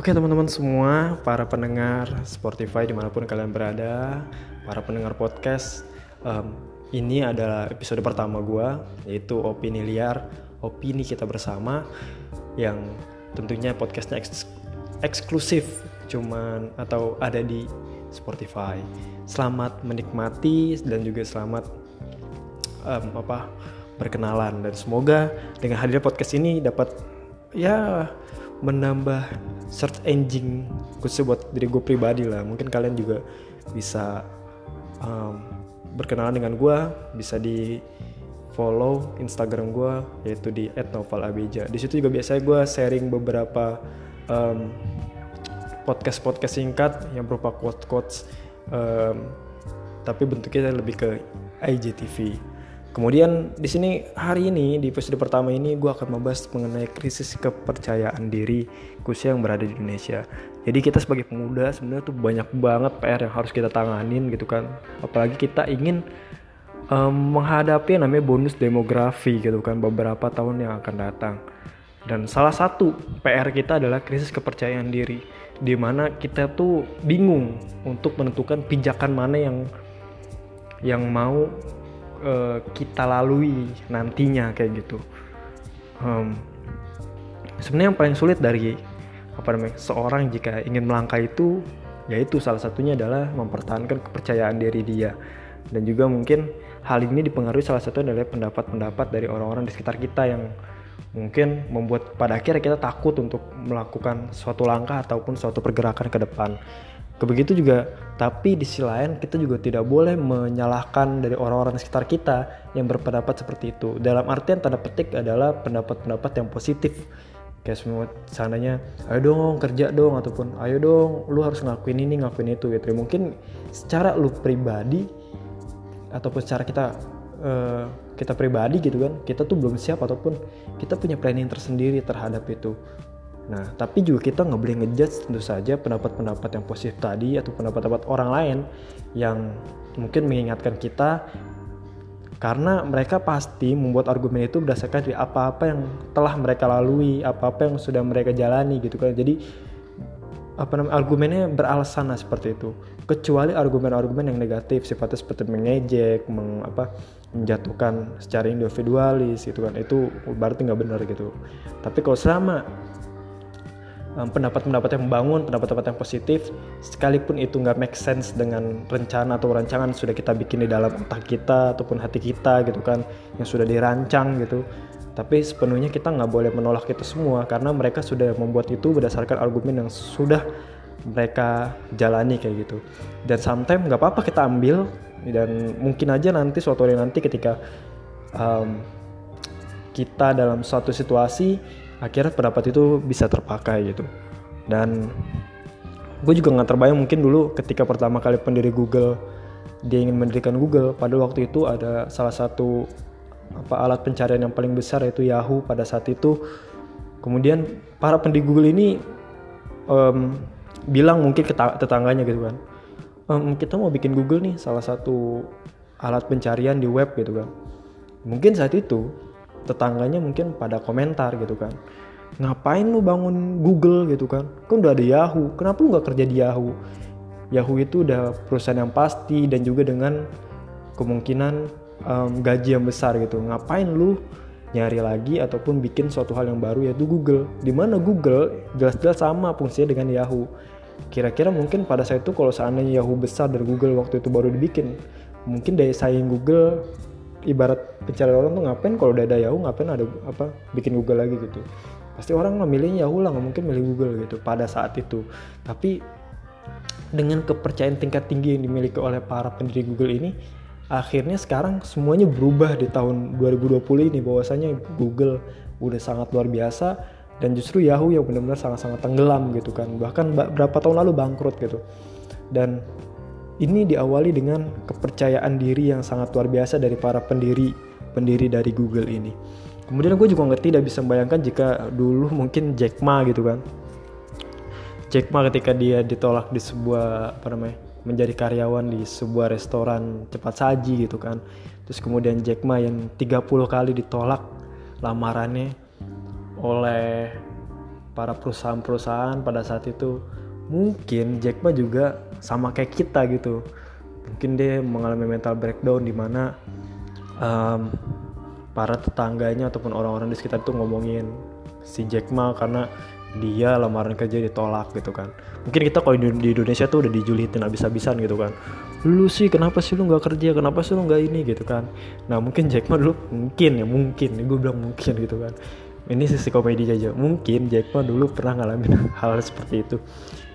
Oke teman-teman semua, para pendengar Spotify di mana pun kalian berada, para pendengar podcast, um, ini adalah episode pertama gue, yaitu opini liar, opini kita bersama, yang tentunya podcastnya eks eksklusif, cuman atau ada di Spotify. Selamat menikmati dan juga selamat um, apa berkenalan dan semoga dengan hadir podcast ini dapat ya menambah search engine khususnya buat diri gue pribadi lah. Mungkin kalian juga bisa um, berkenalan dengan gue bisa di follow Instagram gue yaitu di @novalabeja di situ juga biasanya gue sharing beberapa um, podcast podcast singkat yang berupa quotes quotes um, tapi bentuknya lebih ke IGTV Kemudian di sini hari ini di episode pertama ini gue akan membahas mengenai krisis kepercayaan diri khususnya yang berada di Indonesia. Jadi kita sebagai pemuda sebenarnya tuh banyak banget PR yang harus kita tanganin gitu kan. Apalagi kita ingin um, menghadapi yang namanya bonus demografi gitu kan beberapa tahun yang akan datang. Dan salah satu PR kita adalah krisis kepercayaan diri di mana kita tuh bingung untuk menentukan pijakan mana yang yang mau uh, kita lalui nantinya kayak gitu. Um, Sebenarnya yang paling sulit dari apa namanya seorang jika ingin melangkah itu yaitu salah satunya adalah mempertahankan kepercayaan diri dia dan juga mungkin hal ini dipengaruhi salah satu adalah pendapat-pendapat dari orang-orang di sekitar kita yang mungkin membuat pada akhirnya kita takut untuk melakukan suatu langkah ataupun suatu pergerakan ke depan Begitu juga, tapi di sisi lain kita juga tidak boleh menyalahkan dari orang-orang sekitar kita yang berpendapat seperti itu. Dalam artian tanda petik adalah pendapat-pendapat yang positif. Kayak semua sananya, ayo dong kerja dong ataupun ayo dong lu harus ngelakuin ini ngelakuin itu gitu. Mungkin secara lu pribadi ataupun secara kita uh, kita pribadi gitu kan, kita tuh belum siap ataupun kita punya planning tersendiri terhadap itu. Nah, tapi juga kita nggak boleh ngejudge tentu saja pendapat-pendapat yang positif tadi atau pendapat-pendapat orang lain yang mungkin mengingatkan kita karena mereka pasti membuat argumen itu berdasarkan dari apa-apa yang telah mereka lalui, apa-apa yang sudah mereka jalani gitu kan. Jadi apa namanya argumennya beralasan lah seperti itu. Kecuali argumen-argumen yang negatif sifatnya seperti mengejek, meng, apa, menjatuhkan secara individualis gitu kan. Itu berarti nggak benar gitu. Tapi kalau selama pendapat-pendapat yang membangun, pendapat-pendapat yang positif, sekalipun itu nggak make sense dengan rencana atau rancangan sudah kita bikin di dalam otak kita ataupun hati kita gitu kan, yang sudah dirancang gitu. Tapi sepenuhnya kita nggak boleh menolak itu semua karena mereka sudah membuat itu berdasarkan argumen yang sudah mereka jalani kayak gitu. Dan sometimes nggak apa-apa kita ambil dan mungkin aja nanti suatu hari nanti ketika um, kita dalam suatu situasi akhirnya pendapat itu bisa terpakai gitu. Dan gue juga nggak terbayang mungkin dulu ketika pertama kali pendiri Google dia ingin mendirikan Google pada waktu itu ada salah satu apa alat pencarian yang paling besar yaitu Yahoo pada saat itu. Kemudian para pendiri Google ini um, bilang mungkin ke tetangganya gitu kan um, kita mau bikin Google nih salah satu alat pencarian di web gitu kan. Mungkin saat itu tetangganya mungkin pada komentar gitu kan. Ngapain lu bangun Google gitu kan? Kan udah ada Yahoo. Kenapa lu nggak kerja di Yahoo? Yahoo itu udah perusahaan yang pasti dan juga dengan kemungkinan um, gaji yang besar gitu. Ngapain lu nyari lagi ataupun bikin suatu hal yang baru yaitu Google? Di mana Google? Jelas-jelas sama fungsinya dengan Yahoo. Kira-kira mungkin pada saat itu kalau seandainya Yahoo besar dari Google waktu itu baru dibikin mungkin daya saing Google ibarat pencarian orang tuh ngapain? Kalau udah ada Yahoo ngapain ada apa bikin Google lagi gitu? Pasti orang memilih Yahoo lah nggak mungkin milih Google gitu pada saat itu. Tapi dengan kepercayaan tingkat tinggi yang dimiliki oleh para pendiri Google ini akhirnya sekarang semuanya berubah di tahun 2020 ini. Bahwasanya Google udah sangat luar biasa dan justru Yahoo yang benar-benar sangat-sangat tenggelam gitu kan. Bahkan berapa tahun lalu bangkrut gitu. Dan ini diawali dengan kepercayaan diri yang sangat luar biasa dari para pendiri pendiri dari Google ini. Kemudian gue juga nggak tidak bisa membayangkan jika dulu mungkin Jack Ma gitu kan. Jack Ma ketika dia ditolak di sebuah apa namanya menjadi karyawan di sebuah restoran cepat saji gitu kan. Terus kemudian Jack Ma yang 30 kali ditolak lamarannya oleh para perusahaan-perusahaan pada saat itu mungkin Jack Ma juga sama kayak kita gitu. Mungkin dia mengalami mental breakdown di mana um, para tetangganya ataupun orang-orang di sekitar itu ngomongin si Jack Ma karena dia lamaran kerja ditolak gitu kan. Mungkin kita kalau di Indonesia tuh udah dijulitin abis-abisan gitu kan. Lu sih kenapa sih lu nggak kerja? Kenapa sih lu nggak ini? gitu kan. Nah mungkin Jack Ma dulu mungkin ya mungkin. Gue bilang mungkin gitu kan ini sisi komedi aja mungkin Jack Ma dulu pernah ngalamin hal seperti itu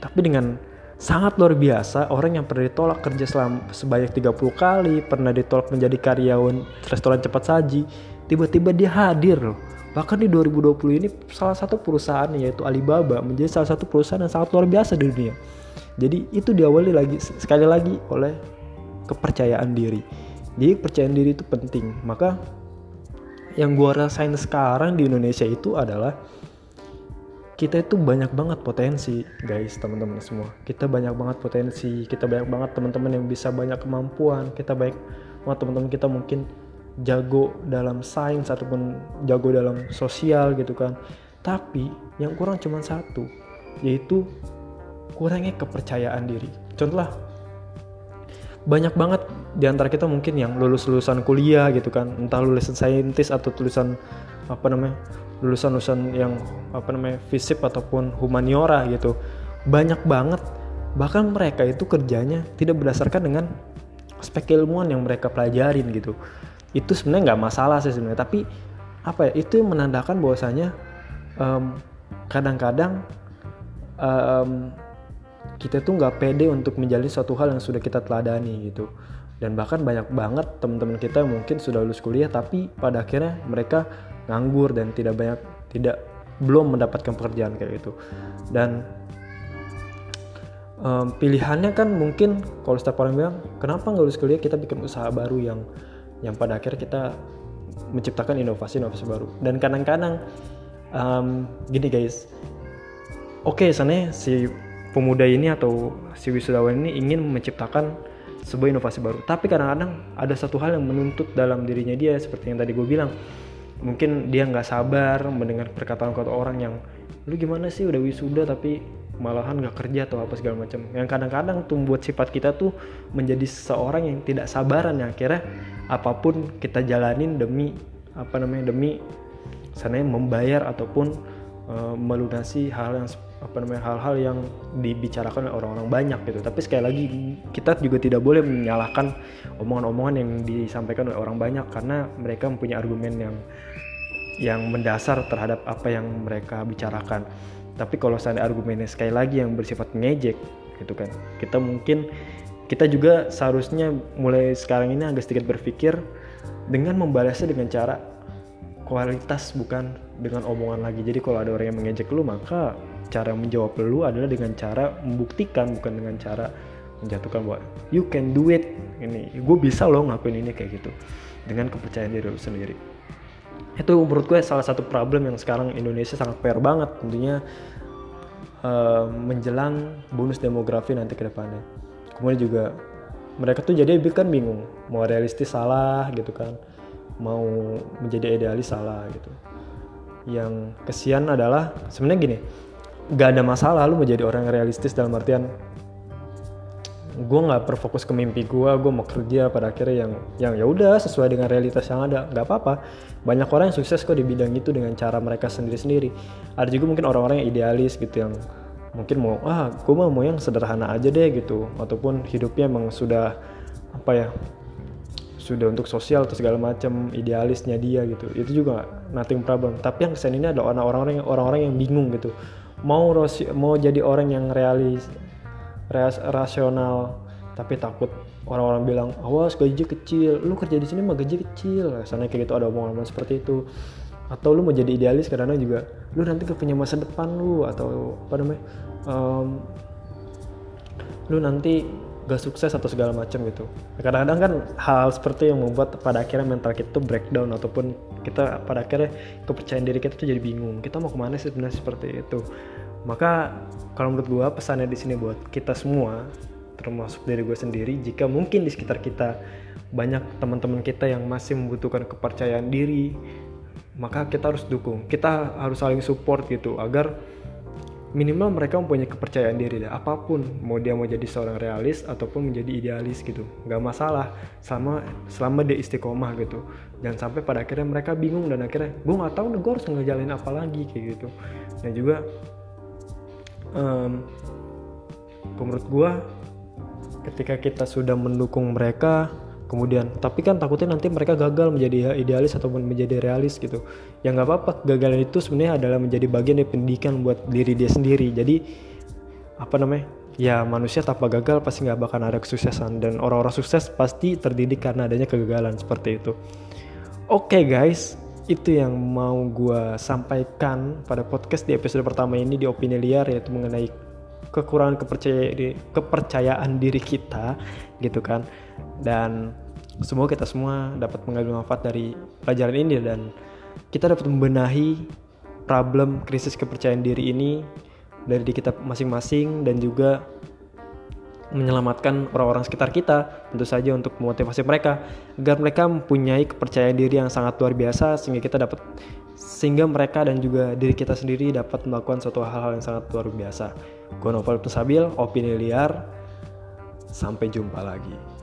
tapi dengan sangat luar biasa orang yang pernah ditolak kerja selama sebanyak 30 kali pernah ditolak menjadi karyawan restoran cepat saji tiba-tiba dia hadir loh Bahkan di 2020 ini salah satu perusahaan yaitu Alibaba menjadi salah satu perusahaan yang sangat luar biasa di dunia. Jadi itu diawali lagi sekali lagi oleh kepercayaan diri. Jadi kepercayaan diri itu penting. Maka yang gua rasain sekarang di Indonesia itu adalah kita itu banyak banget potensi guys teman-teman semua. Kita banyak banget potensi kita banyak banget teman-teman yang bisa banyak kemampuan kita banyak banget teman-teman kita mungkin jago dalam sains ataupun jago dalam sosial gitu kan. Tapi yang kurang cuma satu yaitu kurangnya kepercayaan diri. Contohlah banyak banget di antara kita mungkin yang lulus lulusan kuliah gitu kan. Entah lulusan saintis atau tulisan apa namanya lulusan lulusan yang apa namanya fisip ataupun humaniora gitu. Banyak banget. Bahkan mereka itu kerjanya tidak berdasarkan dengan aspek ilmuwan yang mereka pelajarin gitu. Itu sebenarnya nggak masalah sih sebenarnya. Tapi apa ya itu yang menandakan bahwasanya um, kadang-kadang um, kita tuh nggak pede untuk menjalin suatu hal yang sudah kita teladani gitu. Dan bahkan banyak banget teman-teman kita yang mungkin sudah lulus kuliah tapi pada akhirnya mereka nganggur dan tidak banyak tidak belum mendapatkan pekerjaan kayak gitu. Dan um, pilihannya kan mungkin kalau setiap orang bilang kenapa nggak lulus kuliah? Kita bikin usaha baru yang yang pada akhirnya kita menciptakan inovasi-inovasi baru. Dan kadang-kadang um, gini guys oke okay, sana si pemuda ini atau si wisudawan ini ingin menciptakan sebuah inovasi baru. Tapi kadang-kadang ada satu hal yang menuntut dalam dirinya dia seperti yang tadi gue bilang. Mungkin dia nggak sabar mendengar perkataan kata orang yang lu gimana sih udah wisuda tapi malahan nggak kerja atau apa segala macam. Yang kadang-kadang tuh membuat sifat kita tuh menjadi seseorang yang tidak sabaran yang akhirnya apa pun kita jalanin demi apa namanya demi sana membayar ataupun uh, melunasi hal yang apa namanya hal-hal yang dibicarakan oleh orang-orang banyak gitu. Tapi sekali lagi kita juga tidak boleh menyalahkan omongan-omongan yang disampaikan oleh orang banyak karena mereka mempunyai argumen yang yang mendasar terhadap apa yang mereka bicarakan. Tapi kalau saya argumennya sekali lagi yang bersifat ngejek gitu kan kita mungkin kita juga seharusnya mulai sekarang ini agak sedikit berpikir dengan membalasnya dengan cara kualitas bukan dengan omongan lagi. Jadi kalau ada orang yang mengejek lu maka cara menjawab lu adalah dengan cara membuktikan bukan dengan cara menjatuhkan bahwa you can do it. Ini gue bisa loh ngakuin ini kayak gitu. Dengan kepercayaan diri lu sendiri. Itu menurut gue salah satu problem yang sekarang Indonesia sangat fair banget tentunya uh, menjelang bonus demografi nanti ke depannya. Kemudian juga mereka tuh jadi kan bingung mau realistis salah gitu kan mau menjadi idealis salah gitu. Yang kesian adalah sebenarnya gini gak ada masalah lu menjadi orang yang realistis dalam artian gue nggak berfokus ke mimpi gue gue mau kerja pada akhirnya yang yang ya udah sesuai dengan realitas yang ada. Nggak apa-apa. Banyak orang yang sukses kok di bidang itu dengan cara mereka sendiri-sendiri. Ada juga mungkin orang-orang yang idealis gitu yang mungkin mau ah gue mau yang sederhana aja deh gitu. Ataupun hidupnya emang sudah apa ya sudah untuk sosial atau segala macam idealisnya dia gitu. Itu juga nothing problem. Tapi yang kesan ini adalah orang-orang orang-orang yang bingung gitu mau mau jadi orang yang realis ras rasional tapi takut orang-orang bilang awas gaji kecil. Lu kerja di sini mah gaji kecil. Sana kayak gitu ada omongan seperti itu. Atau lu mau jadi idealis karena juga lu nanti gak punya masa depan lu atau apa namanya um, lu nanti gak sukses atau segala macam gitu. Kadang-kadang kan hal seperti yang membuat pada akhirnya mental kita tuh breakdown ataupun kita pada akhirnya kepercayaan diri kita tuh jadi bingung kita mau ke mana sih sebenarnya seperti itu? Maka kalau menurut gue pesannya di sini buat kita semua termasuk dari gue sendiri jika mungkin di sekitar kita banyak teman-teman kita yang masih membutuhkan kepercayaan diri maka kita harus dukung. Kita harus saling support gitu agar minimal mereka mempunyai kepercayaan diri deh. Apa pun mau dia mau jadi seorang realis ataupun menjadi idealis gitu nggak masalah. Sama selama dia istiqomah gitu. Dan sampai pada akhirnya mereka bingung dan akhirnya gue nggak tahu nih gue harus ngejalin apa lagi kayak gitu. Dan juga um, menurut gue ketika kita sudah mendukung mereka kemudian. Tapi kan takutnya nanti mereka gagal menjadi idealis ataupun menjadi realis gitu. Ya nggak apa-apa gagalan itu sebenarnya adalah menjadi bagian dari pendidikan buat diri dia sendiri. Jadi apa namanya? Ya manusia tanpa gagal pasti nggak bakal ada kesuksesan. Dan orang-orang sukses pasti terdidik karena adanya kegagalan seperti itu. Oke okay, guys. Itu yang mau gue sampaikan pada podcast di episode pertama ini di opini liar yaitu mengenai kekurangan kepercayaan kepercayaan diri kita gitu kan dan semoga kita semua dapat mengambil manfaat dari pelajaran ini dan kita dapat membenahi problem krisis kepercayaan diri ini dari diri kita masing-masing dan juga menyelamatkan orang-orang sekitar kita tentu saja untuk memotivasi mereka agar mereka mempunyai kepercayaan diri yang sangat luar biasa sehingga kita dapat sehingga mereka dan juga diri kita sendiri dapat melakukan suatu hal-hal yang sangat luar biasa. Gue Novel Tusabil, opini liar. Sampai jumpa lagi.